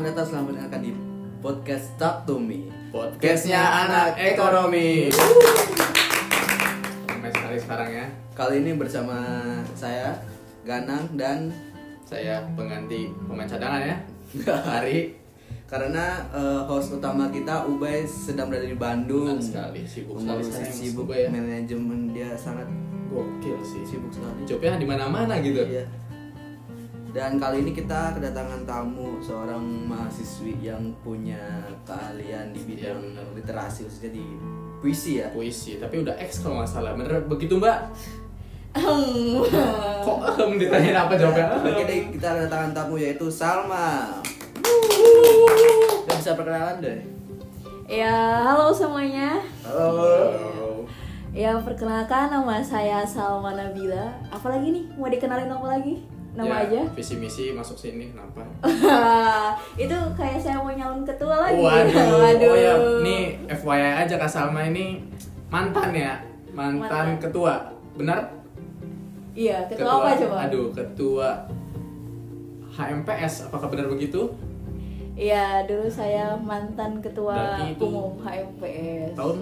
Selamat datang, selamat mendengarkan di podcast Talk to Me. Podcastnya anak ekonomi. Ramai sekali sekarang ya. Kali ini bersama saya Ganang dan Saya pengganti pemain cadangan ya. Hari karena eh, host utama kita Ubay sedang berada di Bandung. Benar sekali, sibuk sekali sekarang sibuk ya. manajemen dia sangat gokil sih. sibuk sekali. Jobnya di mana-mana gitu. Iya. Dan kali ini kita kedatangan tamu seorang mahasiswi yang punya keahlian di bidang benar. literasi khususnya di puisi ya. Puisi, tapi udah X kalau nggak salah. Bener begitu mbak? Kok em ditanyain apa jawabnya? Oke deh, kita kedatangan tamu yaitu Salma. Dan bisa perkenalan deh. Ya, halo semuanya. Halo. Halo. Ya, perkenalkan nama saya Salma Nabila. Apalagi nih? Mau dikenalin apa lagi? Nama Ya, aja? Visi misi masuk sini kenapa? Itu kayak saya mau nyalon ketua lagi. Waduh. Oh ya, nih FYI aja Kak Salma ini mantan ya, mantan, Mantan. ketua. Benar? Iya, ketua, apa coba? Aduh, ketua HMPS. Apakah benar begitu? Iya, dulu saya mantan ketua Berarti itu umum HMPS. Tahun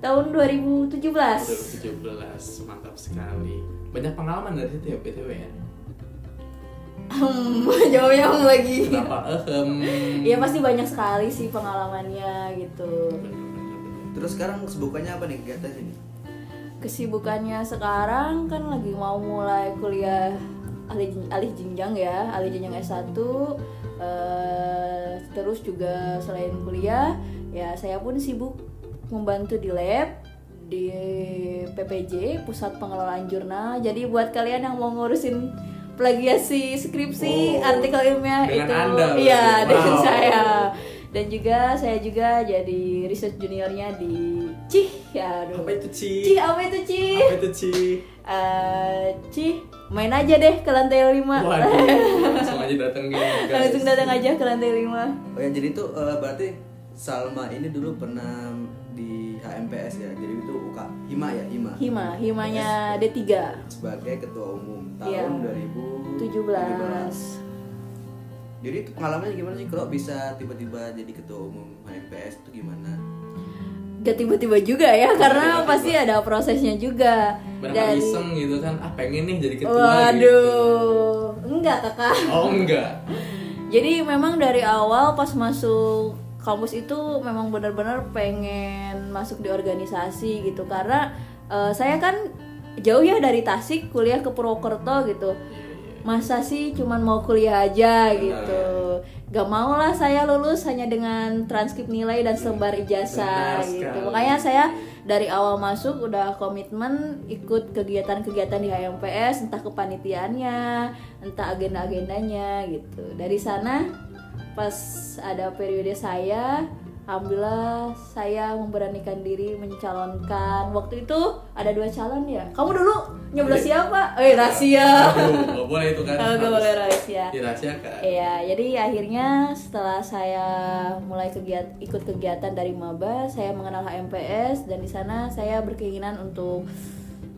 Tahun 2017. 2017. Mantap sekali. Banyak pengalaman dari situ ya BTW ya. Hmm, jawabnya hmm lagi. Kenapa? Ehem. Iya pasti banyak sekali sih pengalamannya gitu. Terus sekarang kesibukannya apa nih kegiatan ini? Kesibukannya sekarang kan lagi mau mulai kuliah alih, alih jenjang ya, alih jenjang S1 eh, Terus juga selain kuliah ya saya pun sibuk membantu di lab di PPJ Pusat Pengelolaan Jurnal. Jadi buat kalian yang mau ngurusin plagiasi skripsi Oh, artikel ilmiah dengan itu Anda iya dengan Wow. saya. Dan juga saya juga jadi research juniornya di Cih ya aduh. Apa itu Ci? Cih apa itu Cih? Apa itu Ci? Eh, Cih, main aja deh ke lantai 5 Waduh, langsung aja guys. Langsung datang aja ke lantai 5 Oh ya jadi itu eh, berarti Salma ini dulu pernah di HMPS ya. Jadi itu UK Hima ya, Hima. Hima, Himanya D3 Sebagai ketua umum tahun Iya. 2017. 17 Jadi itu pengalamannya gimana sih kalau bisa tiba-tiba jadi ketua umum HMPS itu gimana? Gak tiba-tiba juga ya, karena tiba-tiba. pasti ada prosesnya juga Barangkali iseng gitu kan, ah pengen nih jadi ketua Waduh, gitu. enggak kakak Oh enggak. Jadi memang dari awal pas masuk kampus itu memang benar-benar pengen masuk di organisasi gitu karena eh, saya kan jauh ya dari Tasik kuliah ke Purwokerto gitu. Iya, iya. Masa sih cuman mau kuliah aja gitu. Gak mau lah saya lulus hanya dengan transkrip nilai dan selembar ijazah gitu. Makanya saya dari awal masuk udah komitmen ikut kegiatan-kegiatan di HMPS entah kepanitiaannya, entah agenda-agendanya gitu. Dari sana pas ada periode saya Alhamdulillah saya memberanikan diri mencalonkan Waktu itu ada dua calon ya Kamu dulu nyoblos siapa? Eh rahasia nggak boleh itu kan. Oh, gak boleh rahasia Dirahasiakan. Iya, jadi akhirnya setelah saya mulai kegiat ikut kegiatan dari maba, saya mengenal HMPS dan di sana saya berkeinginan untuk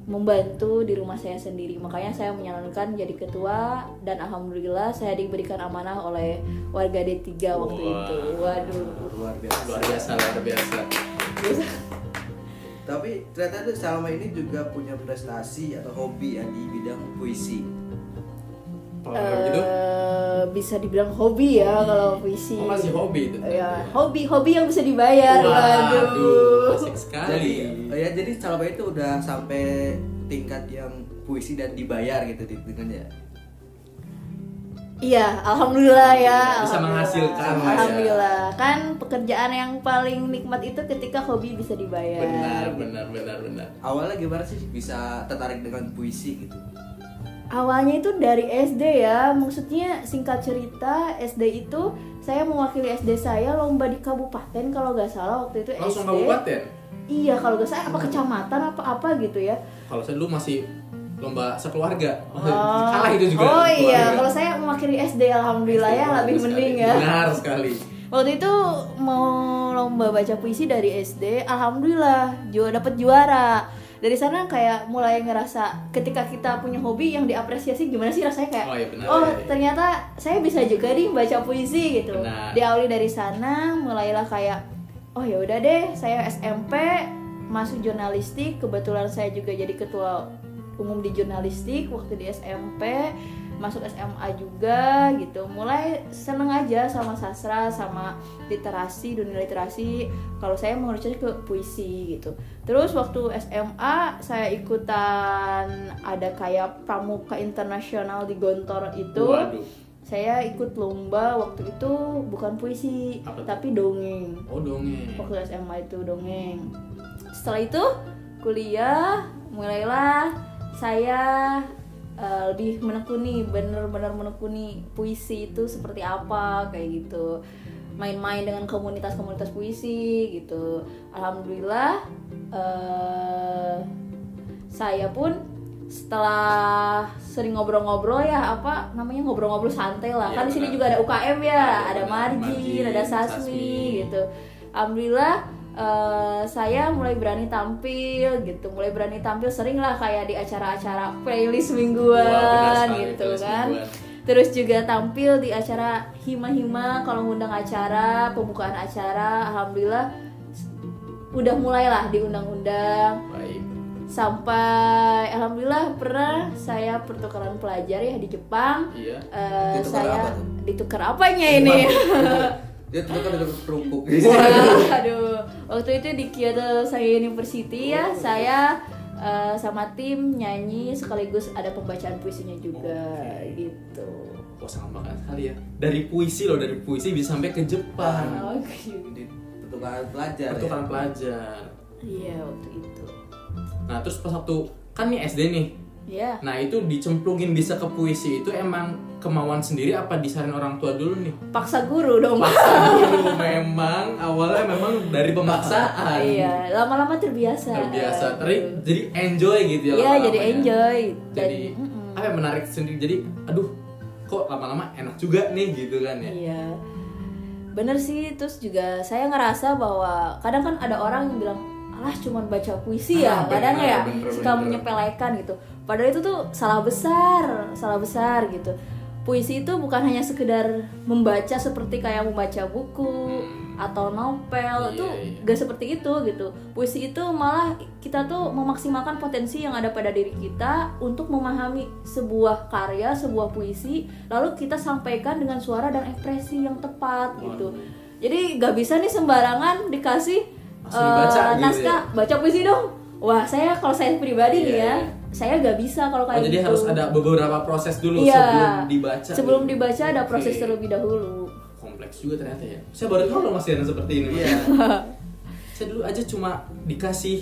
membantu di rumah saya sendiri. Makanya saya menyalonkan jadi ketua dan alhamdulillah saya diberikan amanah oleh warga D3 waktu Wah. itu. Waduh. Luar biasa. Luar biasa, luar biasa. Tapi ternyata Salma ini juga punya prestasi atau hobi ya di bidang puisi. Gitu, Eh, bisa dibilang hobi ya kalau puisi. oh masih hobi itu. Ya, hobi hobi yang bisa dibayar. Waduh, Waduh. asik sekali. Jadi ya jadi Salma itu udah sampai tingkat yang puisi dan dibayar gitu di- dengan ya. Iya, alhamdulillah ya. Bisa alhamdulillah. menghasilkan, ya. Alhamdulillah. Kan pekerjaan yang paling nikmat itu ketika hobi bisa dibayar. Benar, benar, benar, benar. Awalnya gimana sih bisa tertarik dengan puisi gitu? Awalnya itu dari SD ya. Maksudnya singkat cerita, SD itu saya mewakili SD saya lomba di kabupaten kalau nggak salah waktu itu Langsung SD. kabupaten. Iya, kalau nggak salah apa kecamatan apa apa gitu ya. Kalau saya dulu masih lomba sekeluarga. Oh. Kalah itu juga. Oh iya, kalau saya mewakili SD alhamdulillah ya Bagus lebih sekali. mending ya. Benar sekali. Waktu itu mau lomba baca puisi dari SD, alhamdulillah juga dapat juara. Dari sana kayak mulai ngerasa ketika kita punya hobi yang diapresiasi gimana sih rasanya kayak Oh, iya benar, oh iya, iya. ternyata saya bisa juga nih baca puisi gitu Benar. diawali dari sana mulailah kayak oh ya udah deh saya SMP masuk jurnalistik kebetulan saya juga jadi ketua umum di jurnalistik waktu di SMP masuk SMA juga gitu. Mulai seneng aja sama sastra sama literasi dunia literasi. Kalau saya mengerucut ke puisi gitu. Terus waktu SMA saya ikutan ada kayak pramuka internasional di Gontor itu. Waduh. saya ikut lomba waktu itu bukan puisi Apa tapi dongeng. Oh dongeng. waktu SMA itu dongeng. Setelah itu kuliah mulailah saya eh, lebih menekuni bener-bener menekuni puisi itu seperti apa kayak gitu. Main-main dengan komunitas-komunitas puisi gitu. Alhamdulillah eh, saya pun setelah sering ngobrol-ngobrol ya apa namanya ngobrol-ngobrol santai lah. Iya, kan di sini juga ada UKM ya Iya, ada benar. margin ada Sasmi. sasmi gitu. Alhamdulillah eh, saya mulai berani tampil gitu. Mulai berani tampil sering lah kayak di acara-acara playlist mingguan Wah, sekali, gitu playlist kan. mingguan. terus juga tampil di acara hima-hima kalau ngundang acara pembukaan acara. Alhamdulillah udah mulailah diundang-undang. Baik. sampai alhamdulillah pernah saya pertukaran pelajar ya di Jepang. Iya. Eh, Ditukar saya apa ditukar apanya ini Dia tuh kan ada kerupuk. Waduh, waktu itu di Kyoto Saya University ya, saya eh, sama tim nyanyi sekaligus ada pembacaan puisinya juga Oke. gitu. Wah sangat makan sekali ya. Dari puisi loh, dari puisi bisa sampai ke Jepang. Oke. Di pertukaran pelajar Pertukaran ya. pelajar. Iya waktu itu. Nah terus pas waktu kan nih SD nih. Ya. Nah itu dicemplungin bisa ke puisi itu emang kemauan sendiri apa disarin orang tua dulu nih? Paksa guru dong. Paksa dulu memang awalnya memang dari pemaksaan. Iya, lama-lama terbiasa. Terbiasa. Tapi jadi enjoy gitu ya. Iya, jadi enjoy. Dan, Jadi mm-mm. apa yang menarik sendiri? Jadi aduh kok lama-lama enak juga nih gitu kan ya. Iya. Bener sih, terus juga saya ngerasa bahwa kadang kan ada orang yang bilang, alah cuman baca puisi ya, Ah, kadang bener, ya bener, suka bener. menyepelekan gitu. Padahal itu tuh salah besar, salah besar gitu. Puisi itu bukan hanya sekedar membaca seperti kayak membaca buku atau novel, Iya, itu iya. gak seperti itu gitu. Puisi itu malah kita tuh memaksimalkan potensi yang ada pada diri kita untuk memahami sebuah karya, sebuah puisi, lalu kita sampaikan dengan suara dan ekspresi yang tepat gitu. Jadi gak bisa nih sembarangan dikasih Langsung eh, dibaca gitu naskah, baca puisi dong. Wah saya kalau saya pribadi nih Iya, ya, iya. saya gak bisa kalau Oh, kayak jadi gitu. harus ada beberapa proses dulu Iya. sebelum dibaca. Sebelum gitu. dibaca ada proses Oke. terlebih dahulu. Kompleks juga ternyata ya. Saya baru tahu loh masih ada seperti ini. Iya. Saya dulu aja cuma dikasih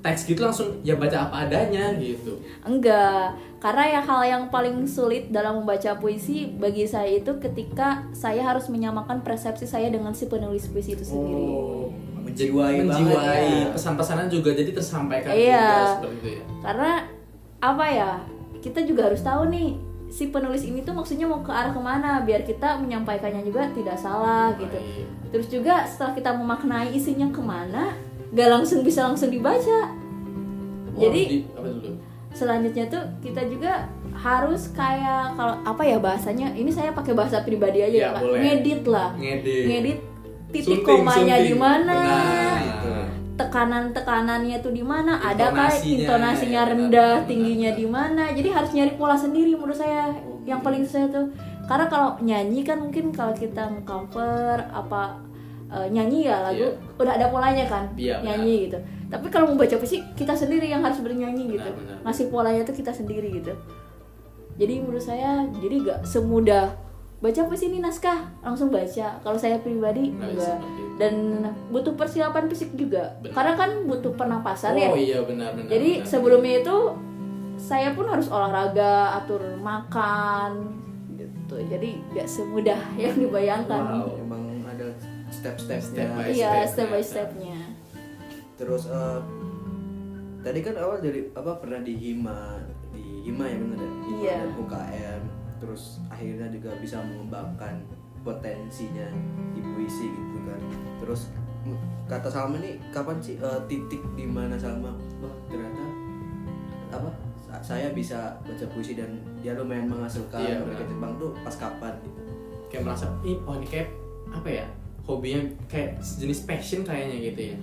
teks gitu langsung ya baca apa adanya gitu. Enggak, karena ya hal yang paling sulit dalam membaca puisi bagi saya itu ketika saya harus menyamakan persepsi saya dengan si penulis puisi itu sendiri. Oh, Menjiwai menjiwai ya. pesan-pesanan juga jadi tersampaikan Iya. juga seperti itu ya. Karena apa ya? Kita juga harus tahu nih si penulis ini tuh maksudnya mau ke arah ke mana biar kita menyampaikannya juga tidak salah gitu. Baik. Terus juga setelah kita memaknai isinya ke mana, gak langsung bisa langsung dibaca. Wah, Jadi di- apa dulu? selanjutnya tuh kita juga harus kayak kalau apa ya bahasanya ini saya pakai bahasa pribadi aja Ya, ya, Kak. ngedit lah Ngedit. ngedit titik Sunting, komanya di mana Benar. Gitu. tekanan tekanannya tuh di mana ada kayak Intonasinya, ya, benar, rendah benar. tingginya di mana jadi harus nyari pola sendiri menurut saya Oke. yang paling susah tuh karena kalau nyanyi kan mungkin kalau kita cover apa eh, nyanyi ya lagu Iya. udah ada polanya kan Iya, benar. nyanyi gitu tapi kalau membaca puisi kita sendiri yang harus bernyanyi gitu Benar, benar. ngasih polanya tuh kita sendiri gitu jadi menurut saya jadi gak semudah baca puisi ini naskah langsung baca kalau saya pribadi Nggak bisa enggak dan butuh persiapan fisik juga Benar. karena kan butuh pernapasan ya Oh iya benar benar. jadi benar. sebelumnya itu saya pun harus olahraga atur makan gitu jadi gak semudah yang dibayangkan Wow. Emang ada step-stepnya. Step by iya step, step by stepnya Terus eh, tadi kan awal dari apa pernah di Hima, di Hima ya bener ya? Hima Iya. dan UKM. Terus akhirnya juga bisa mengembangkan potensinya di puisi gitu kan. Terus kata Salma nih kapan sih eh, titik di mana Salma wah ternyata saya bisa baca puisi dan ya lumayan menghasilkan Iya. Jepang tuh pas kapan gitu kayak merasa ih oh ini kayak apa ya hobinya kayak jenis passion kayaknya gitu ya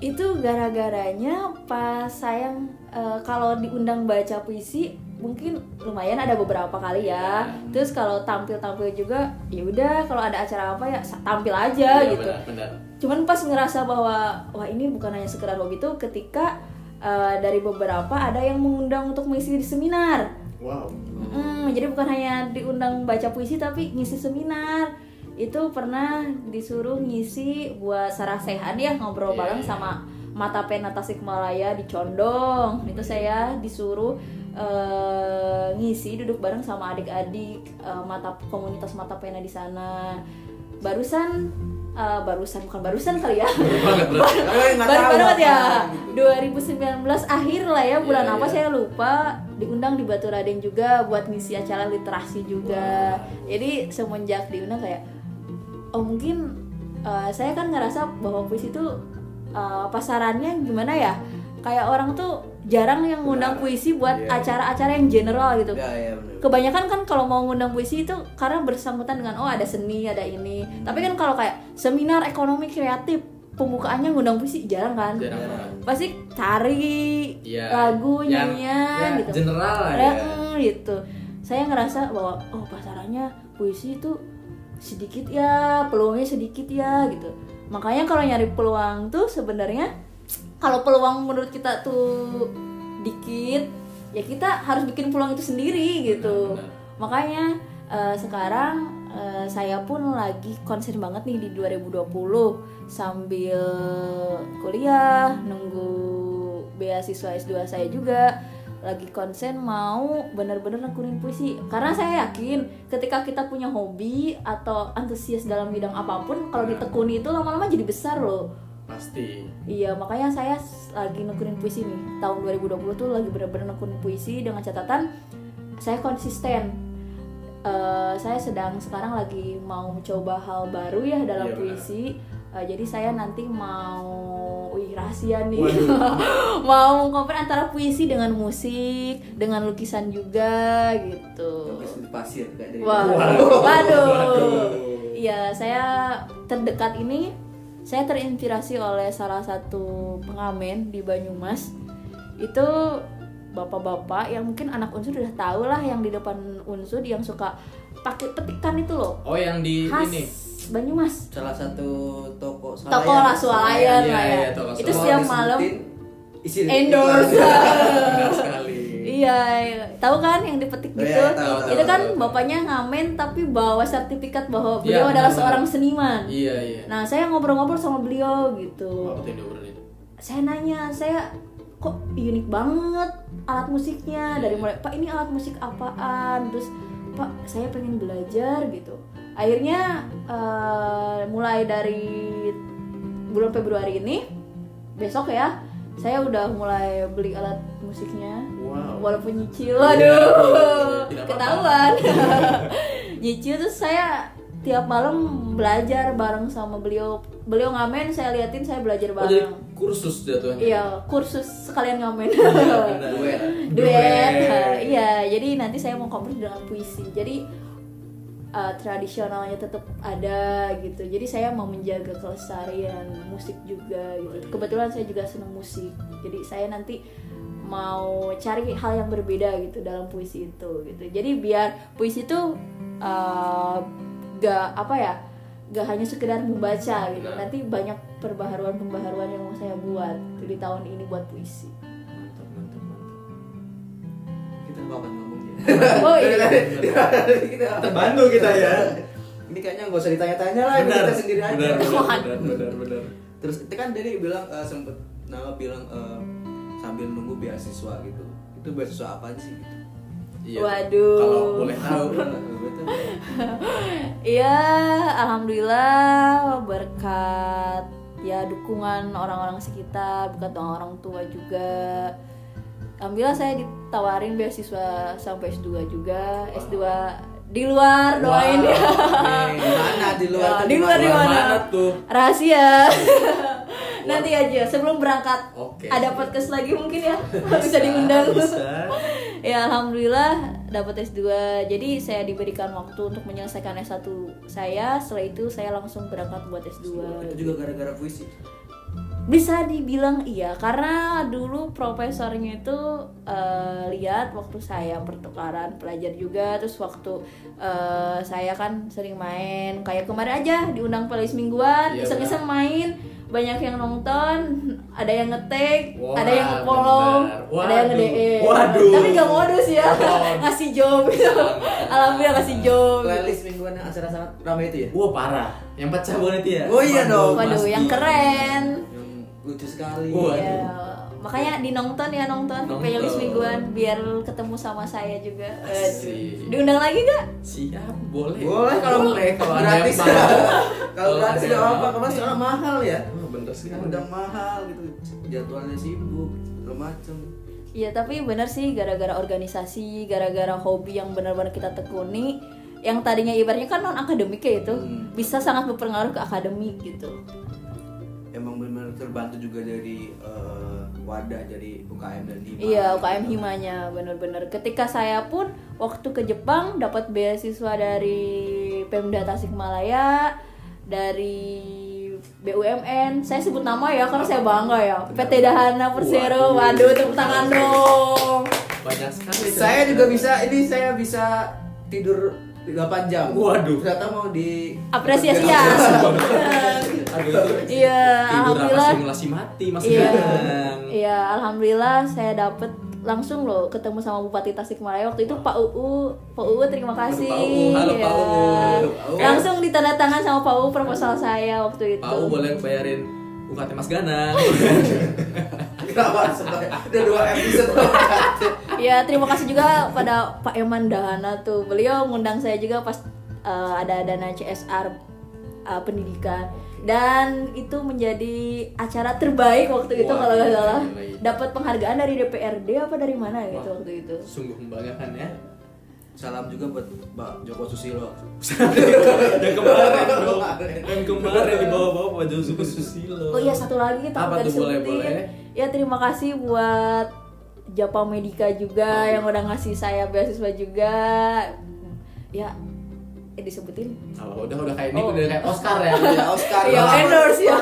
itu gara-garanya pas saya eh, kalau diundang baca puisi mungkin lumayan ada beberapa kali ya. Iya. terus kalau tampil-tampil juga ya udah kalau ada acara apa ya tampil aja Iya, gitu. benar, benar. cuman pas ngerasa bahwa wah ini bukan hanya sekedar hobi itu ketika eh, dari beberapa ada yang mengundang untuk mengisi di seminar. Wow. Mm, jadi bukan hanya diundang baca puisi tapi ngisi seminar. Itu pernah disuruh ngisi buat Sarah Sehan ya ngobrol Iya, bareng iya. sama Mata Pena Tasikmalaya di Condong. Itu saya disuruh eh, ngisi duduk bareng sama adik-adik eh, mata komunitas Mata Pena di sana. Barusan eh, barusan bukan barusan kali ya. Baru banget ya. apa 2019 akhir lah ya bulan Iya, apa iya. saya lupa. Diundang di Batu Raden juga buat ngisi acara literasi juga. Jadi semenjak diundang kayak oh mungkin uh, saya kan ngerasa bahwa puisi itu uh, pasarannya gimana ya? Kayak orang tuh jarang yang ngundang Benar. puisi buat Iya. acara-acara yang general gitu. Ya ya benar. Kebanyakan kan kalau mau ngundang puisi itu karena bersangkutan dengan oh ada seni ada ini. Tapi kan kalau kayak seminar ekonomi kreatif pembukaannya ngundang puisi jarang kan? Jarang. Pasti cari Iya, lagu yang- nyanyian ya, gitu. general lah Ya, ya. gitu. Saya ngerasa bahwa oh pasarannya puisi itu sedikit ya peluangnya sedikit ya gitu. Makanya kalau nyari peluang tuh sebenarnya kalau peluang menurut kita tuh dikit ya kita harus bikin peluang itu sendiri gitu. Benar, makanya eh, sekarang eh, saya pun lagi konsen banget nih di 2020 sambil kuliah nunggu beasiswa S2 saya juga. Lagi konsen mau bener-bener nekunin puisi. Karena saya yakin ketika kita punya hobi atau antusias dalam bidang apa pun kalau ditekuni itu lama-lama jadi besar loh pasti Iya, makanya saya lagi nekunin puisi nih. Tahun 2020 tuh lagi bener-bener nekunin puisi dengan catatan saya konsisten. Eh, saya sedang sekarang lagi mau mencoba hal baru ya dalam Iya, puisi. Eh, jadi saya nanti mau, wih rahasia nih, mau compare antara puisi dengan musik, dengan lukisan juga gitu. Di pasir kayak dari waduh. Waduh. Iya, saya terdekat ini saya terinspirasi oleh salah satu pengamen di Banyumas. Itu bapak-bapak yang mungkin anak unsur udah tahu lah yang di depan unsur yang suka pakai petikan itu loh. oh yang di Khas ini Banyumas. salah satu toko Toko lah swalayan Iya, lah ya. toko itu swalayan. setiap malam endorse. sekali Iya, iya. tahu kan yang dipetik Oh, gitu? iya, tahu, tahu, itu kan tahu, tahu. bapaknya ngamen tapi bawa sertifikat bahwa Iya, beliau adalah benar, seorang seniman. iya iya Nah, saya ngobrol-ngobrol sama beliau gitu. apa itu Saya nanya, saya kok unik banget alat musiknya dari mulai Pak ini alat musik apaan? Terus Pak, saya pengen belajar gitu. Akhirnya eh, mulai dari bulan Februari ini besok ya, saya udah mulai beli alat musiknya. wow Walaupun nyicil, aduh, Tidak apa-apa. ketahuan. nyicil terus saya tiap malam belajar bareng sama beliau. Beliau ngamen, saya liatin saya belajar oh jadi bareng. kursus jatuhnya Iya, kursus sekalian ngamen. Iya. Duet. Duet. Iya, jadi nanti saya mau kompres dengan puisi. Jadi uh, tradisionalnya tetap ada gitu. Jadi saya mau menjaga kelestarian musik juga gitu. Kebetulan saya juga senang musik. Jadi saya nanti mau cari hal yang berbeda gitu dalam puisi itu gitu. Jadi biar puisi itu uh, gak apa ya gak hanya sekedar membaca gitu nanti banyak perbaharuan-perbaharuan yang mau saya buat gitu di tahun ini buat puisi oh iya. Kita terbantu kita ya. Ini kayaknya nggak usah ditanya-tanya lah benar. kita sendiri aja. Benar benar benar benar terus itu kan dari bilang eh, sempet nama bilang eh, sambil nunggu beasiswa gitu. Itu beasiswa apa sih gitu? Iya. Waduh. kalau boleh tahu Betul. Iya, alhamdulillah berkat ya dukungan orang-orang sekitar, berkat orang tua juga. Alhamdulillah saya ditawarin beasiswa sampai S2 juga, S2 di luar doain ya. Wow. mana di luar di luar di mana? mana tuh? Rahasia. Nanti aja sebelum berangkat Oke. ada podcast lagi mungkin ya bisa diundang. bisa ya alhamdulillah dapat S2 jadi saya diberikan waktu untuk menyelesaikan S1 saya setelah itu saya langsung berangkat buat S2 Itu juga gara-gara puisi. Bisa dibilang iya karena dulu profesornya itu eh, lihat waktu saya pertukaran pelajar juga terus waktu eh, saya kan sering main kayak kemarin aja diundang playlist mingguan Iya, iseng-iseng main banyak yang nonton ada yang ngetek ada yang nge-follow bener. ada yang Waduh. tapi gak modus ya Oh. ngasih job gitu alhamdulillah ngasih job Playlist mingguan yang acara sangat ramai itu ya? Wah parah, yang pecah banget itu ya. Oh iya dong. waduh yang keren lucu sekali. Wah. Iya, makanya dinonton ya nonton, Nonton. playlist mingguan biar ketemu sama saya juga. Asik. Aduh. Diundang lagi gak? Siap, boleh. Boleh kalau boleh kalau gratis. Kalau gratis apa-apa, mau. kemarin soalnya mahal ya. Oh, bener sih. Udah mahal gitu, jadwalnya sibuk, segala macem. Iya tapi bener sih gara-gara organisasi, gara-gara hobi yang benar-benar kita tekuni, yang tadinya ibaratnya kan non akademik ya itu Hmm. bisa sangat berpengaruh ke akademik gitu. Emang benar terbantu juga dari eh, wadah jadi UKM dan Hima. Iya UKM himanya bener-bener. Ketika saya pun waktu ke Jepang dapat beasiswa dari Pemda Tasikmalaya, dari BUMN. Saya sebut nama ya karena saya bangga ya. PT Dahana Persero. Waduh tepuk tangan dong. Banyak sekali. Saya juga bisa, ini saya bisa tidur 8 jam. Waduh. Ternyata mau di Apresiasi ya. Iya, apa alhamdulillah. simulasi mati masih Iya, iya, alhamdulillah saya dapet langsung loh ketemu sama Bupati Tasikmalaya waktu itu Pak UU, Pak UU terima kasih. Pak UU, halo Iya. Pak UU. Langsung ditandatangan sama Pak UU proposal saya waktu itu. Pak U boleh bayarin UKT Mas Ganang. Kenapa udah dua episode Ya terima kasih juga pada Pak Eman Dahana tuh. Beliau ngundang saya juga pas uh, ada dana CSR uh, pendidikan dan itu menjadi acara terbaik waktu itu Wah, kalau nggak iya, salah. iya, iya. Dapat penghargaan dari DPRD apa dari mana gitu Wah. waktu itu. Sungguh membanggakan ya. Salam juga buat Pak Joko Susilo. yang kemarin dong. Yang kemarin di bawah-bawah Pak Josuke Susilo. Oh iya satu lagi kita Apa tuh boleh boleh? Ya terima kasih buat Japa Medika juga yang udah ngasih saya beasiswa juga. Ya, eh disebutin. Oh, udah udah kayak ini Oh. udah kayak Oscar ya. Ya Oscar. Iya, lah. endorse ya.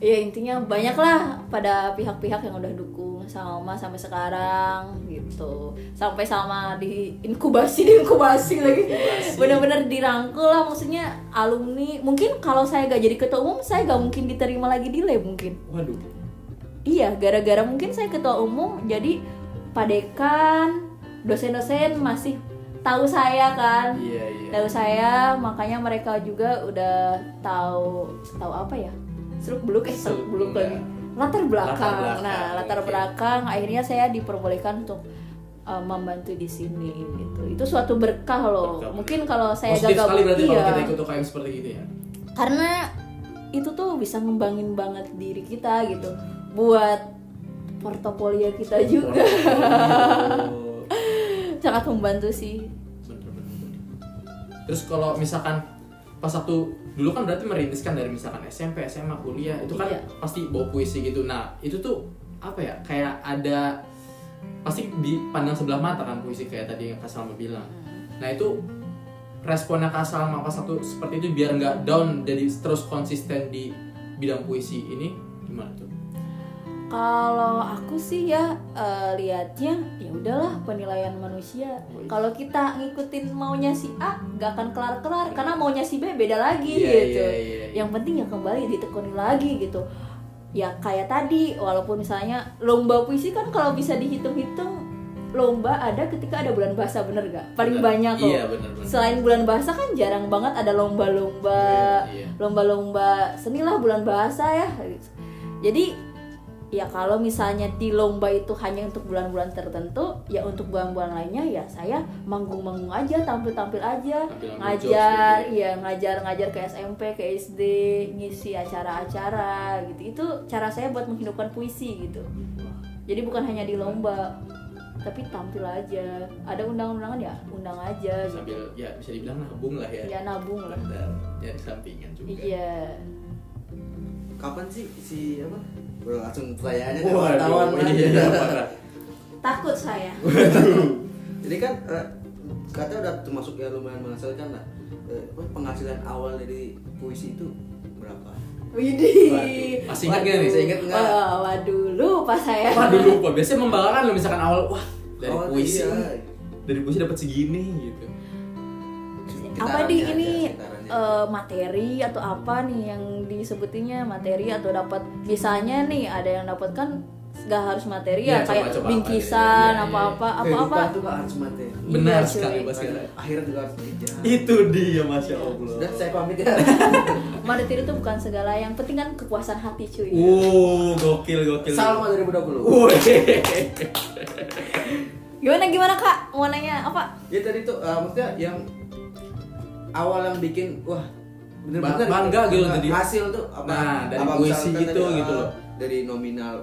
Ya intinya banyak lah pada pihak-pihak yang udah dukung sama sampai sekarang gitu. Sampai sama di inkubasi di inkubasi lagi. Bener-bener dirangkul lah maksudnya alumni. Mungkin kalau saya gak jadi ketua umum saya gak mungkin diterima lagi di lab mungkin. Waduh. Iya, gara-gara mungkin saya ketua umum jadi padekan dosen-dosen masih tahu saya kan. Iya iya. Tahu saya, makanya mereka juga udah tahu tahu apa ya? Seluk beluk eh seluk beluk Seluk, lagi. iya. Latar belakang. Latar belakang, Nah, latar belakang akhirnya saya diperbolehkan untuk uh, membantu di sini gitu. Itu suatu berkah loh. Berkah, Mungkin kalau saya Positif gagal sekali berarti kalau iya. kita ikut UKM seperti gitu ya. Karena itu tuh bisa ngembangin banget diri kita gitu. Buat portofolio kita juga. Oh. Sangat membantu sih. Bener, bener, bener. Terus kalau misalkan pas waktu dulu kan berarti merintis kan dari misalkan SMP, SMA, kuliah itu kan Iya. pasti bawa puisi gitu. Nah itu tuh apa ya kayak ada pasti dipandang sebelah mata kan puisi kayak tadi yang Kak Salma bilang. Nah itu responnya Kak Salma pas waktu seperti itu biar nggak down jadi terus konsisten di bidang puisi ini gimana tuh? Kalau aku sih ya eh, lihatnya ya udahlah penilaian manusia. Iya. Kalau kita ngikutin maunya si A, gak akan kelar-kelar karena maunya si B beda lagi Iya, gitu. iya, iya, iya. Yang penting ya kembali ditekuni lagi gitu. Ya kayak tadi, walaupun misalnya lomba puisi kan kalau bisa dihitung-hitung lomba ada ketika ada bulan bahasa bener gak? Paling Bener. banyak kok. Iya, bener, bener. Selain bulan bahasa kan jarang banget ada lomba-lomba Iya, iya. lomba-lomba seni lah bulan bahasa ya jadi ya kalau misalnya di lomba itu hanya untuk bulan-bulan tertentu ya untuk bulan-bulan lainnya ya saya manggung-manggung aja tampil-tampil aja. Tampil-tampil ngajar gitu iya ngajar-ngajar ke SMP ke SD ngisi acara-acara gitu. Itu cara saya buat menghidupkan puisi gitu. Jadi bukan hanya di lomba tapi tampil aja. Ada undang-undangan ya undang aja gitu. Sambil ya bisa dibilang nabung lah ya. ya nabung lah. Dan ya sampingan juga. iya. Kapan sih si apa? Bro, langsung pertanyaannya Waduh, ketahuan iya, lagi. parah. takut saya Jadi kan eh, kata udah termasuk ya lumayan menghasilkan lah. Eh, penghasilan awal dari puisi itu berapa? Widih. Waduh, masih ingat nggak nih? Masih ingat nggak? Wah, waduh, lupa saya. Waduh lupa. Biasanya membanggakan loh misalkan awal wah dari Oh, puisi iya. dari puisi dapat segini gitu. apa di ini aja, eh, materi atau apa nih yang disebutinya materi atau dapat misalnya nih ada yang dapat kan nggak harus materi Iya, ya kayak coba-coba bingkisan apa, iya, iya, apa-apa Kehidupan apa-apa tuh gak harus materi. Benar Iya, sekali. Mas. Akhirat juga harus dikejar. Itu dia Masya Allah. Sudah saya pamit ya. materi itu bukan segala yang penting kan kepuasan hati cuy Uh, gokil gokil. Salam 2020. Wih. gimana gimana kak mau nanya apa Ya tadi tuh eh, maksudnya yang awal yang bikin wah bener-bener Ba- bangga gitu tadi. hasil tuh apa Nah, dari apa puisi gitu, tadi, gitu loh. dari nominal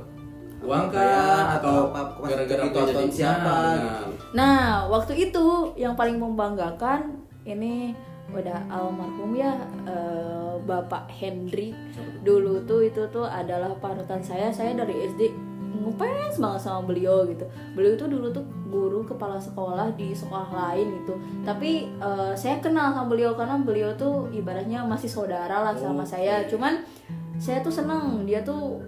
Uang kah? Atau gara-gara ditonton jadi- siapa Nah, gitu. nah waktu itu yang paling membanggakan ini udah almarhum ya eh, Bapak Hendrik dulu tuh itu tuh adalah panutan saya saya dari SD ngefans banget sama beliau gitu. Beliau itu dulu tuh guru kepala sekolah di sekolah lain gitu. Tapi eh, saya kenal sama beliau karena beliau tuh ibaratnya masih saudara lah sama saya. Cuman saya tuh seneng. Dia tuh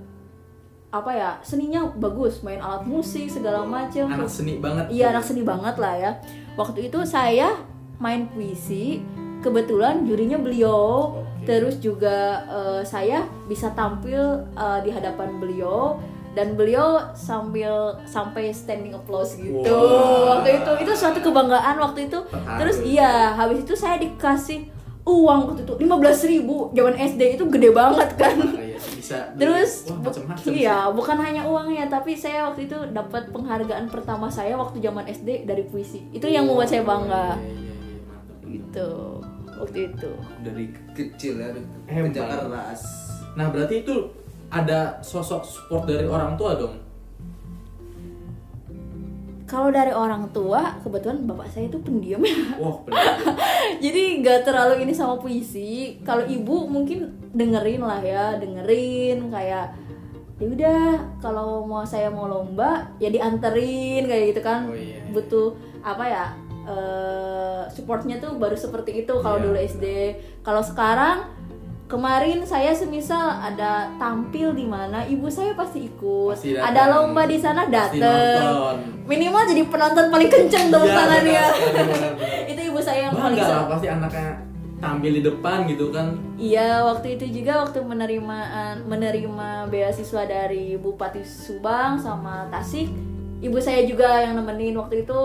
apa ya seninya bagus. Main alat musik segala macem. Anak seni banget. Iya anak seni banget lah ya. Waktu itu saya main puisi, kebetulan jurinya beliau. Oke. Terus juga eh, saya bisa tampil eh, di hadapan beliau dan beliau sambil sampai standing applause gitu. Wow. Waktu itu itu suatu kebanggaan waktu itu. Terharu. Terus iya, habis itu saya dikasih uang waktu itu 15.000 ribu zaman SD itu gede banget kan iya, bisa Terus wah, iya, bukan hanya uangnya, tapi saya waktu itu dapat penghargaan pertama saya waktu zaman SD dari puisi. Itu yang membuat saya bangga. Iya, iya, iya. Gitu. Waktu itu. dari kecil ya kerja keras Nah berarti itu ada sosok support dari orang tua dong. Kalau dari orang tua, kebetulan bapak saya itu pendiam ya. Wah benar. Jadi nggak terlalu ini sama puisi. Kalau ibu mungkin dengerin lah ya, dengerin kayak ya udah kalau mau saya mau lomba ya dianterin kayak gitu kan Oh, iya. butuh apa ya eh, supportnya tuh baru seperti itu kalau Iya. dulu SD kalau sekarang kemarin saya semisal ada tampil di mana ibu saya pasti ikut Pasti datang. ada lomba di sana dateng minimal jadi penonton paling kenceng benar, benar, benar. itu ibu saya yang paling Bangga lah pasti anaknya tampil di depan gitu kan. Iya, waktu itu juga waktu menerimaan menerima beasiswa dari Bupati Subang sama Tasik, ibu saya juga yang nemenin waktu itu.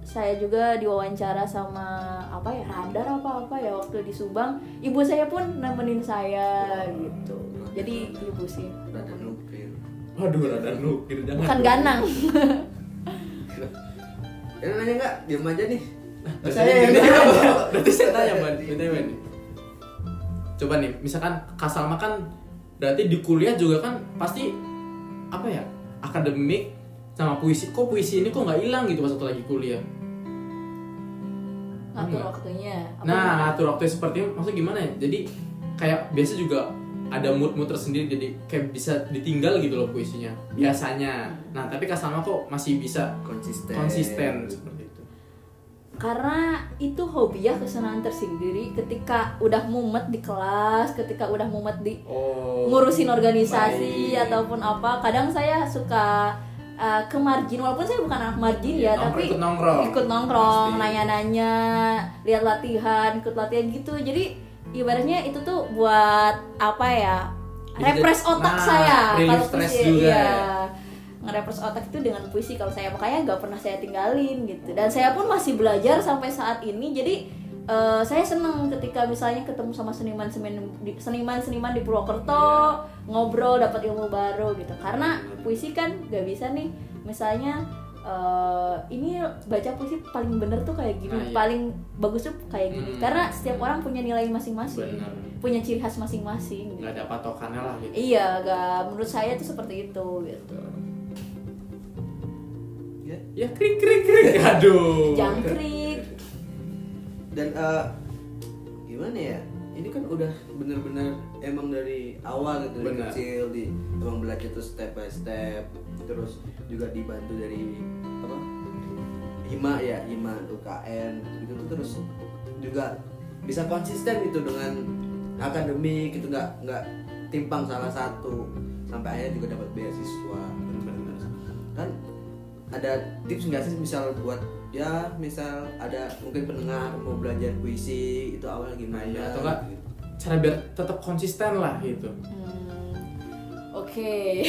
Saya juga diwawancara sama apa ya radar apa apa ya waktu di Subang. Ibu saya pun nemenin saya gitu. Jadi ibu sih. rada nupir Waduh rada nukir jangan. Bukan ganang. ya nanya nggak diam aja nih Berarti- saya yang Berarti saya tanya ban, BTW nih. Coba nih, misalkan Kak Salma kan berarti di kuliah juga kan pasti apa ya akademik sama puisi. Kok puisi ini kok nggak hilang gitu pas waktu lagi kuliah? Ngatur Enggak. waktunya. Apa Nah, gimana? atur waktu seperti itu maksudnya gimana ya? Jadi kayak biasa juga ada mood-mood tersendiri jadi kayak bisa ditinggal gitu loh puisinya biasanya. Nah, tapi Kak Salma kok masih bisa konsisten konsisten seperti itu. karena itu hobi ya kesenangan tersendiri ketika udah mumet di kelas ketika udah mumet di Oh. ngurusin organisasi baik. ataupun apa kadang saya suka uh, ke margin walaupun saya bukan anak margin ya Nongkrong, tapi ikut nongkrong. ikut nongkrong nanya-nanya lihat latihan ikut latihan gitu. Jadi ibaratnya itu tuh buat apa ya refresh otak nah, saya. Kalau puisi juga iya. ya. ngerefresh otak itu dengan puisi. Kalau saya makanya nggak pernah saya tinggalin gitu. Dan saya pun masih belajar sampai saat ini. Jadi eh, saya seneng ketika misalnya ketemu sama seniman seniman di, seniman seniman di Purwokerto ngobrol dapat ilmu baru gitu karena puisi kan nggak bisa nih misalnya eh, ini baca puisi paling bener tuh kayak gini Nah, iya. paling bagus tuh kayak gini Hmm. karena setiap orang punya nilai masing-masing punya ciri khas masing-masing gitu. nggak ada patokannya lah gitu. iya gak menurut saya tuh seperti itu gitu ya Ya krik krik krik. Aduh. jangkrik dan eh, gimana ya? Ini kan udah bener-bener emang dari awal gitu dari kecil di emang belajar terus step by step terus juga dibantu dari apa? Hima ya hima UKM gitu tuh terus juga bisa konsisten gitu dengan akademik gitu nggak nggak timpang salah satu. Sampai akhirnya juga dapat beasiswa ada tips nggak sih misal buat ya misal ada mungkin pendengar mau belajar puisi itu awal gimana Nah, iya, atau enggak cara biar tetap konsisten lah gitu Hmm, Oke.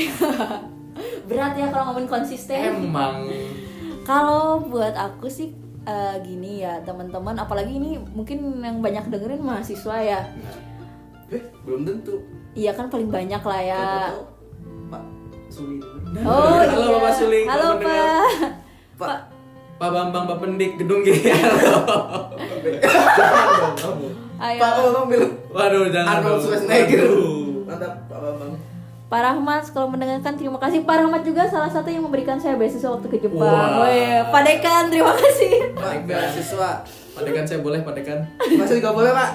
Berat ya kalau ngomongin konsisten. emang Kalau buat aku sih eh, gini ya teman-teman, apalagi ini mungkin yang banyak dengerin mahasiswa ya. eh belum tentu Iya kan paling banyak lah ya. Pak Suli dulu. Oh Halo, iya. Bapak Suling, Halo. Pak. Pak Pak Bambang Pak Pendik Gedung G Halo jangan dong kamu Ayo. Pak Bambang bilang waduh jangan Arnold. Schwarzenegger mantap Pak Bambang Pak Rahmat kalau mendengarkan terima kasih. Pak Rahmat juga salah satu yang memberikan saya beasiswa waktu ke Jepang. Wah. Woi, Pak Dekan terima kasih. Pak beasiswa Padekan saya boleh padekan masih nggak boleh Pak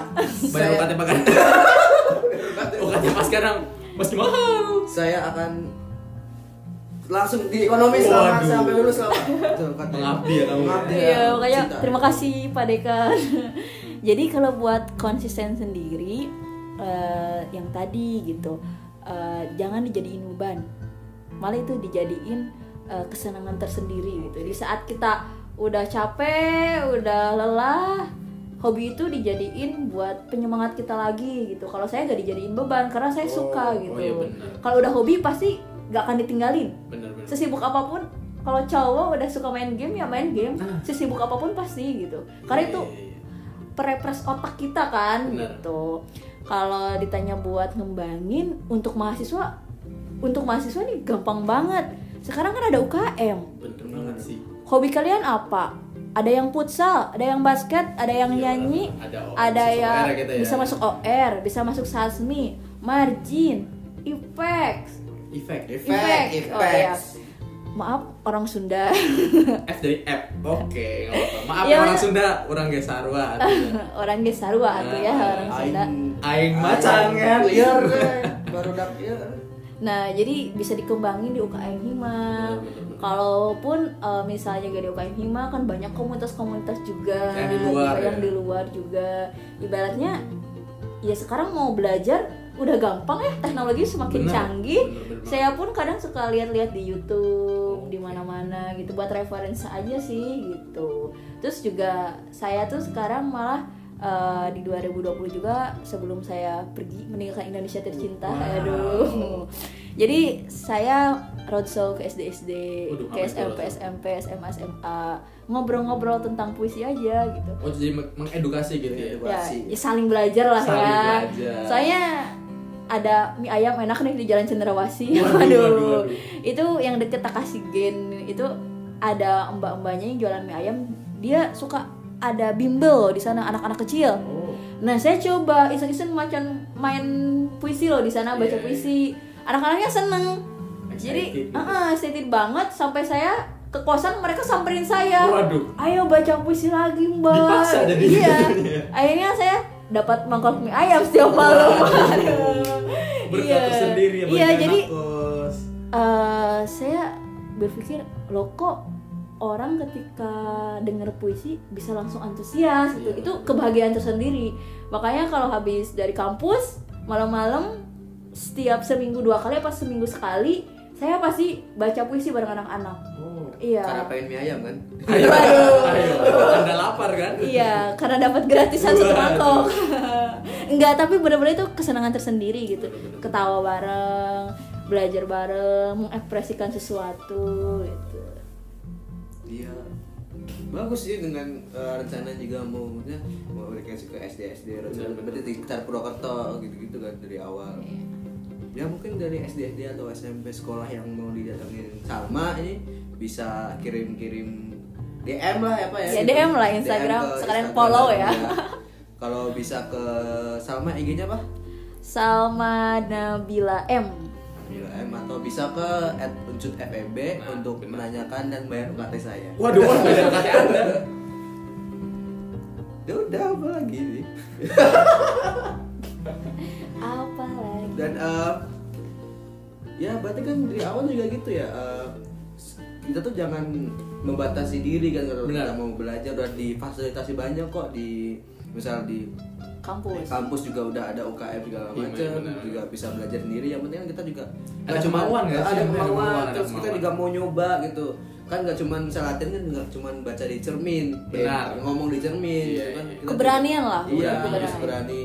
Bayar saya, UKT pak UKT pas sekarang masih mahal saya akan langsung di ekonomi selama Waduh. sampai lulus katanya. Mengabdi ya kamu. Mengabdi ya. Iya, makanya Cinta. terima kasih Pak Dekan. Jadi kalau buat konsisten sendiri eh, yang tadi gitu, eh, jangan dijadiin beban. Malah itu dijadiin eh, kesenangan tersendiri gitu. Di saat kita udah capek, udah lelah, hobi itu dijadiin buat penyemangat kita lagi gitu. Kalau saya gak dijadiin beban karena saya suka oh gitu. iya benar. Kalau udah hobi pasti gak akan ditinggalin. Bener bener. Sesibuk apa pun kalau cowok udah suka main game ya main game. Ah. sesibuk apa pun pasti gitu. Karena Iya, itu iya, iya. perepres otak kita kan Benar. gitu. Kalau ditanya buat ngembangin untuk mahasiswa untuk mahasiswa nih gampang banget. Sekarang kan ada UKM bener banget sih. Hobi kalian apa? Ada yang futsal ada yang basket ada yang Iya, nyanyi ada ada yang ya. bisa masuk OR bisa masuk sasmi margin effects efek Efek, Effect. Oh, iya. effects. maaf orang Sunda F dari F oke maaf Iya, ya orang bener. Sunda orang Gesarwa artinya. orang Gesarua tuh ya Ah, orang Sunda. aing macan kan liar baru dak ya Nah jadi bisa dikembangin di UKM Hima. Kalaupun eh, misalnya gak di UKM Hima kan banyak komunitas-komunitas juga Yang di luar, gitu, yang ya. di luar juga. Ibaratnya ya sekarang mau belajar udah gampang ya teknologi semakin Bener, canggih. bener, bener. Saya pun kadang suka lihat-lihat di YouTube di mana-mana gitu buat referensi aja sih gitu. Terus juga saya tuh sekarang malah eh, di 2020 juga sebelum saya pergi meninggalkan Indonesia tercinta, Wow. aduh. Jadi saya roadshow ke SD-SD, Waduh, ke SMP? SMP, SMA, SMA, ngobrol-ngobrol tentang puisi aja gitu. oh jadi meng- mengedukasi gitu ya Ya, Edukasi. ya saling belajar lah Saling ya. belajar. Soalnya ada mie ayam enak nih di Jalan Cendrawasih. Waduh, Waduh, waduh, waduh. Itu yang deket Takasigen itu ada mbak-mbaknya yang jualan mie ayam. Dia suka ada bimbel di sana anak-anak kecil. oh Nah, saya coba iseng-iseng macan main puisi loh di sana baca Iya, iya. puisi. Anak-anaknya seneng. Jadi, gitu. uh excited banget sampai saya ke kosan mereka samperin saya. Waduh. Ayo baca puisi lagi, Mbak. Dipaksa jadi Iya. Akhirnya saya dapat mangkok mie ayam setiap malam. Iya. tersendiri ya Iya, jadi eh, saya berpikir loh kok orang ketika denger puisi bisa langsung antusias gitu. Iya. Itu kebahagiaan tersendiri. Makanya kalau habis dari kampus malam-malam setiap seminggu dua kali apa seminggu sekali saya pasti baca puisi bareng anak-anak. oh Iya. karena pengen mie ayam kan ayo Waduh. ayo anda lapar kan Iya, karena dapat gratisan satu mangkok. Enggak, tapi benar-benar itu kesenangan tersendiri gitu. Ketawa bareng, belajar bareng, mengekspresikan sesuatu gitu. Iya. Bagus sih dengan eh, rencana juga mau maksudnya mau dikasih ke SD SD rencana Bener, berarti di sekitar Purwokerto gitu-gitu kan dari awal. Ya mungkin dari SD SD atau SMP sekolah yang mau didatengin Salma ini bisa kirim-kirim DM lah ya Pak ya. Ya, gitu. DM lah Instagram, ke sekalian follow ya. Kalau bisa ke Salma IG-nya apa? Salma Nabila M. Bila M atau bisa ke @uncutfeb Nah, untuk benar. menanyakan dan bayar UKT saya. waduh beda kata anda Ya udah apa lagi nih? apa lagi dan eh, ya berarti kan dari awal juga gitu ya eh, kita tuh jangan membatasi diri kan kalau kita mau belajar udah difasilitasi banyak kok di misal di kampus kampus juga udah ada UKM segala Iya, macam benar. juga bisa belajar sendiri yang penting kan kita juga Ada nggak cuma- kemauan nggak sih? ada kemauan, terus kita juga mau nyoba gitu kan nggak cuma misal latihan kan nggak cuma baca di cermin Benar. eh, ngomong di cermin Iya, gitu kan iya. Kita Keberanian juga- lah, iya harus keberanian. berani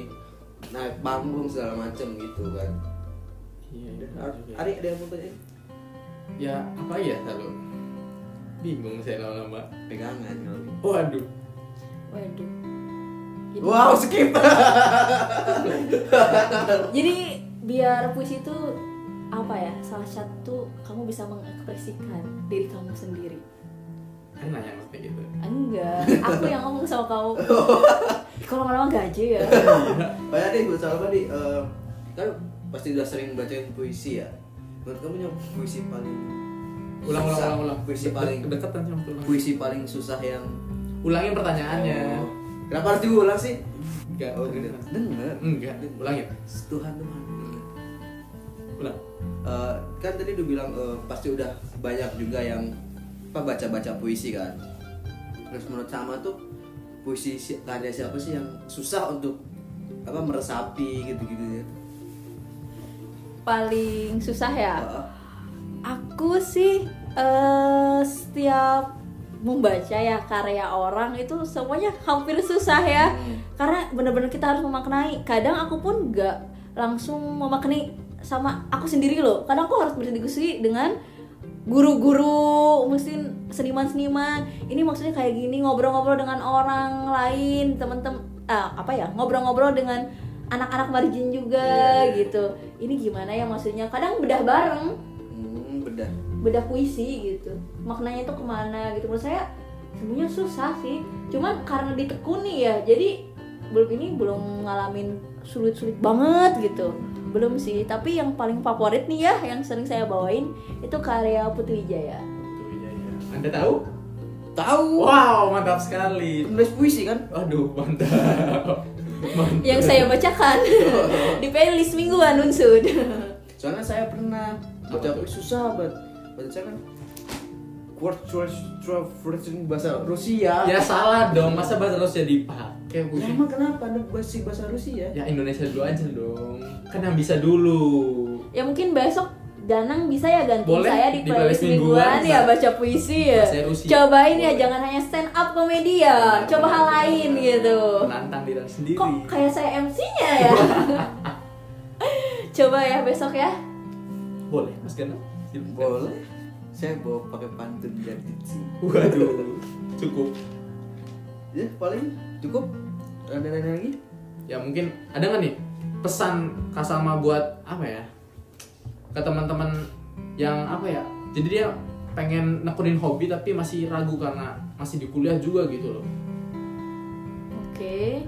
naik panggung segala macam gitu kan Iya, iya. Ari ada yang mau tanya Ya apa ya selalu bingung saya lama-lama. pegangan kalau gitu. Waduh. waduh jadi, wow skip jadi biar puisi itu apa ya salah satu kamu bisa mengekspresikan diri kamu sendiri Kan nanya maksudnya gitu. enggak aku yang ngomong sama kamu kalau lama gaji ya banyak deh gue salah nih eh, kan pasti udah sering bacain puisi ya menurut kamu yang puisi paling Ulang ulang susah? ulang ulang. puisi paling deketan sih waktu ulang. puisi paling susah yang Ulangin pertanyaannya. Oh. kenapa harus diulang sih Enggak. oh gitu dengar Enggak. Ulangin. Tuhan Tuhan dengar. Ulang. Eh, kan tadi udah bilang eh, pasti udah banyak juga yang apa baca-baca puisi kan terus menurut sama tuh puisi si- karya siapa sih yang susah untuk apa meresapi gitu-gitu ya paling susah ya Heeh. Aku sih eh setiap membaca ya karya orang itu semuanya hampir susah ya. Hmm. karena benar-benar kita harus memaknai. Kadang aku pun nggak langsung memaknai sama aku sendiri loh. Kadang aku harus berdiskusi dengan guru-guru mungkin seniman-seniman. Ini maksudnya kayak gini ngobrol-ngobrol dengan orang lain teman-teman ah, apa ya ngobrol-ngobrol dengan anak-anak margin juga iya. gitu. Ini gimana ya maksudnya? Kadang bedah bareng bedah bedah puisi gitu maknanya itu ke mana gitu menurut saya sebenarnya susah sih cuman karena ditekuni ya jadi belum ini belum ngalamin sulit-sulit banget gitu belum sih tapi yang paling favorit nih ya yang sering saya bawain itu karya Putri Wijaya iya, iya. Anda tahu? tahu Wow, mantap sekali. penulis puisi kan Aduh, mantap. mantap. yang saya bacakan di playlist mingguan unsud soalnya saya pernah baca susah banget baca kan Quart version bahasa Rusia Ya salah dong, masa bahasa Rusia dipakai Ya, emang kenapa anda bahasa bahasa Rusia Ya Indonesia dulu aja dong. Kan yang bisa dulu. ya mungkin besok Danang bisa ya ganti Boleh, saya di playlist playlist mingguan mingguan, ya baca puisi ya. Cobain ya Boleh. jangan hanya stand up komedi ya, coba hal lain gitu. Menantang diri sendiri. Kok kayak saya MC-nya ya? Coba ya besok ya. Boleh, Mas? Silakan. boleh saya bawa pakai pantun dan diksi Waduh, cukup. ya paling cukup ada nanya lagi Ya mungkin ada nggak nih pesan Kasama buat apa ya? Ke teman-teman yang apa ya? Jadi dia pengen nekunin hobi tapi masih ragu karena masih di kuliah juga gitu loh. Oke.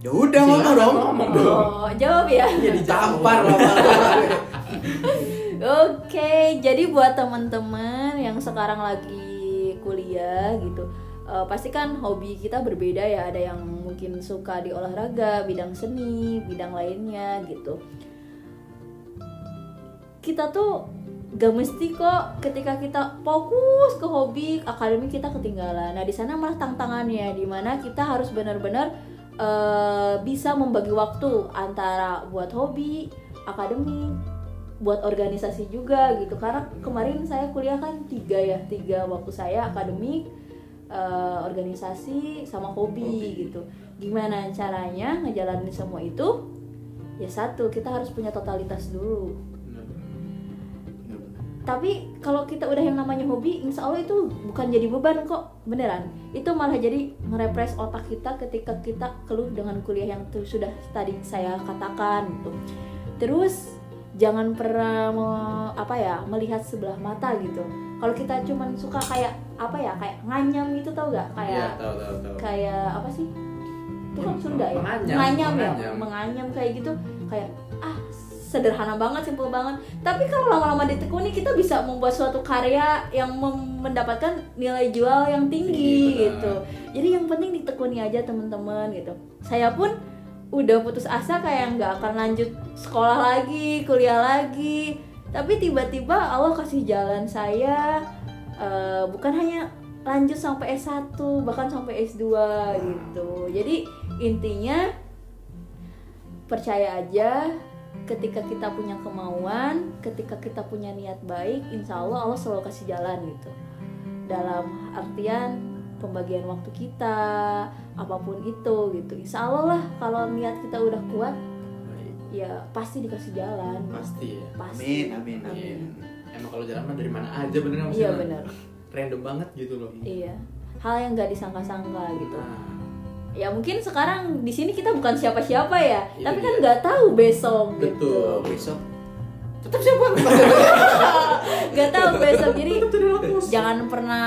ya udah ngomong dong ngomong dong. Oh, jawab ya. Iya tampar Oke, jadi buat teman-teman yang sekarang lagi kuliah gitu, eh, pasti kan hobi kita berbeda ya. Ada yang mungkin suka di olahraga, bidang seni, bidang lainnya gitu. Kita tuh gak mesti kok ketika kita fokus ke hobi akademik kita ketinggalan. Nah di sana malah tantangannya, di mana kita harus benar-benar eh, bisa membagi waktu antara buat hobi, akademik, buat organisasi juga gitu. Karena kemarin saya kuliah kan tiga ya tiga waktu saya akademik eh, organisasi sama hobi, Hobi. gitu. Gimana caranya ngejalanin semua itu? Ya satu kita harus punya totalitas dulu. Tapi kalau kita udah yang namanya hobi insya Allah itu bukan jadi beban kok beneran. Itu malah jadi merepres otak kita ketika kita keluh dengan kuliah yang tuh sudah tadi saya katakan gitu. Terus jangan pernah me- apa ya melihat sebelah mata gitu. Kalau kita cuman suka kayak apa ya kayak nganyam gitu tau gak kayak tahu tahu tahu. kayak apa sih? Itu kan Sunda ya? Menganyam, menganyam ya? menganyam. menganyam kayak gitu kayak ah sederhana banget simpel banget. Tapi kalau lama-lama ditekuni kita bisa membuat suatu karya yang mendapatkan nilai jual yang tinggi Tinggi, gitu. Jadi yang penting ditekuni aja teman-teman gitu. Saya pun udah putus asa kayak nggak akan lanjut sekolah lagi kuliah lagi. Tapi tiba-tiba Allah kasih jalan saya eh, bukan hanya lanjut sampai S1 bahkan sampai S2 gitu. Jadi intinya percaya aja ketika kita punya kemauan ketika kita punya niat baik insya Allah Allah selalu kasih jalan gitu. Dalam artian pembagian waktu kita apa pun itu gitu insya Allah lah kalau niat kita udah kuat Baik. ya pasti dikasih jalan pasti ya pasti Amin, amin, Iya. amin. emang kalau jalan mah dari mana aja bener nggak iya maksudnya? benar random banget gitu loh iya hal yang nggak disangka-sangka gitu Nah, ya mungkin sekarang di sini kita bukan siapa-siapa ya Itu tapi kan dia. nggak tahu besok Betul. gitu besok tetap siapa? nggak tahu besok jadi jangan pernah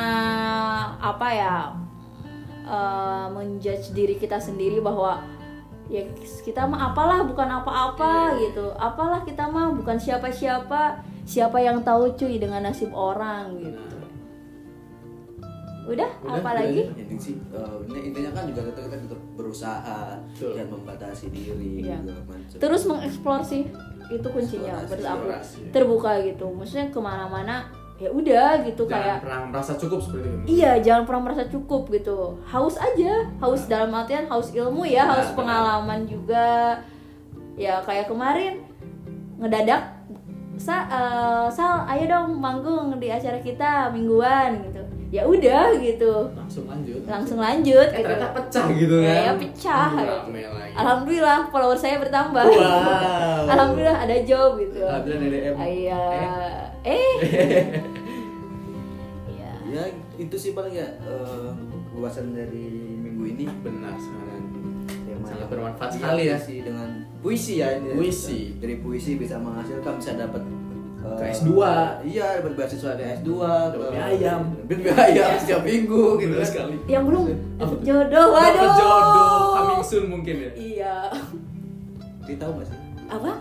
apa ya eh, menjudge diri kita sendiri bahwa ya kita mah apalah bukan apa-apa Iya. gitu. Apalah kita mah bukan siapa-siapa. Siapa yang tahu cuy dengan nasib orang gitu. Nah, udah, Udah, apa udah lagi? Intinya sih, eh, ini- intinya kan juga kita, kita tetap berusaha Betul. dan membatasi diri macam. terus mengeksplor sih itu kuncinya eksplorasi. terbuka gitu. Maksudnya ke mana-mana ya udah gitu jangan kayak pernah merasa cukup seperti itu Iya, jangan pernah merasa cukup gitu. Haus aja, haus dalam artian haus ilmu ya, haus Benar, pengalaman juga. Ya kayak kemarin ngedadak Sa, eh, Sal, ayo dong manggung di acara kita mingguan gitu. Ya udah gitu. langsung lanjut Langsung lanjut eh, gitu. ternyata pecah gitu kan Ya, pecah. Lagi Alhamdulillah follower saya bertambah. wow Alhamdulillah ada job gitu. Alhamdulillah ada DM. Iya. Eh. Iya. Ya itu sih paling ya eh, ulasan dari minggu ini. benar Sangat yang- bermanfaat iya, sekali ya. puisi dengan puisi ya ini. Puisi. Dari puisi bisa menghasilkan bisa dapat eh, Ke S2. Iya, dapat beasiswa ke S2 Dapat ke- ayam. Dapat ayam setiap minggu gitu Benar kan. sekali Yang belum Apa tuh? jodoh, waduh. Dapat jodoh coming soon mungkin ya Iya. Dia tahu gak sih? Apa?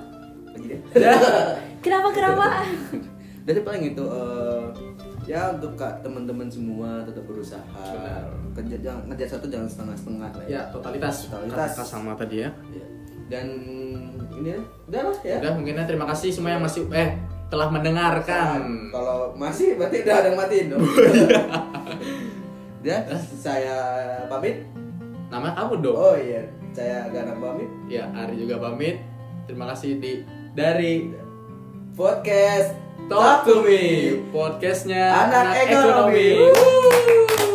Lagi deh. Kenapa kenapa? Dari paling itu eh, ya untuk kak teman-teman semua tetap berusaha. Benar. Kerja jangan ngejar satu jangan setengah-setengah lah ya totalitas Totalitas. kata sama tadi ya Ya. Dan ini ya, udah lah ya. udah mungkin ya terima kasih semua yang masih eh telah mendengarkan Kalau masih berarti udah ada yang matiin dong. ya, saya pamit. nama kamu dong Oh iya, saya Gana pamit. ya Ari juga pamit terima kasih di dari Podcast Talk to Me podcastnya Anak ekonomi. Wuh.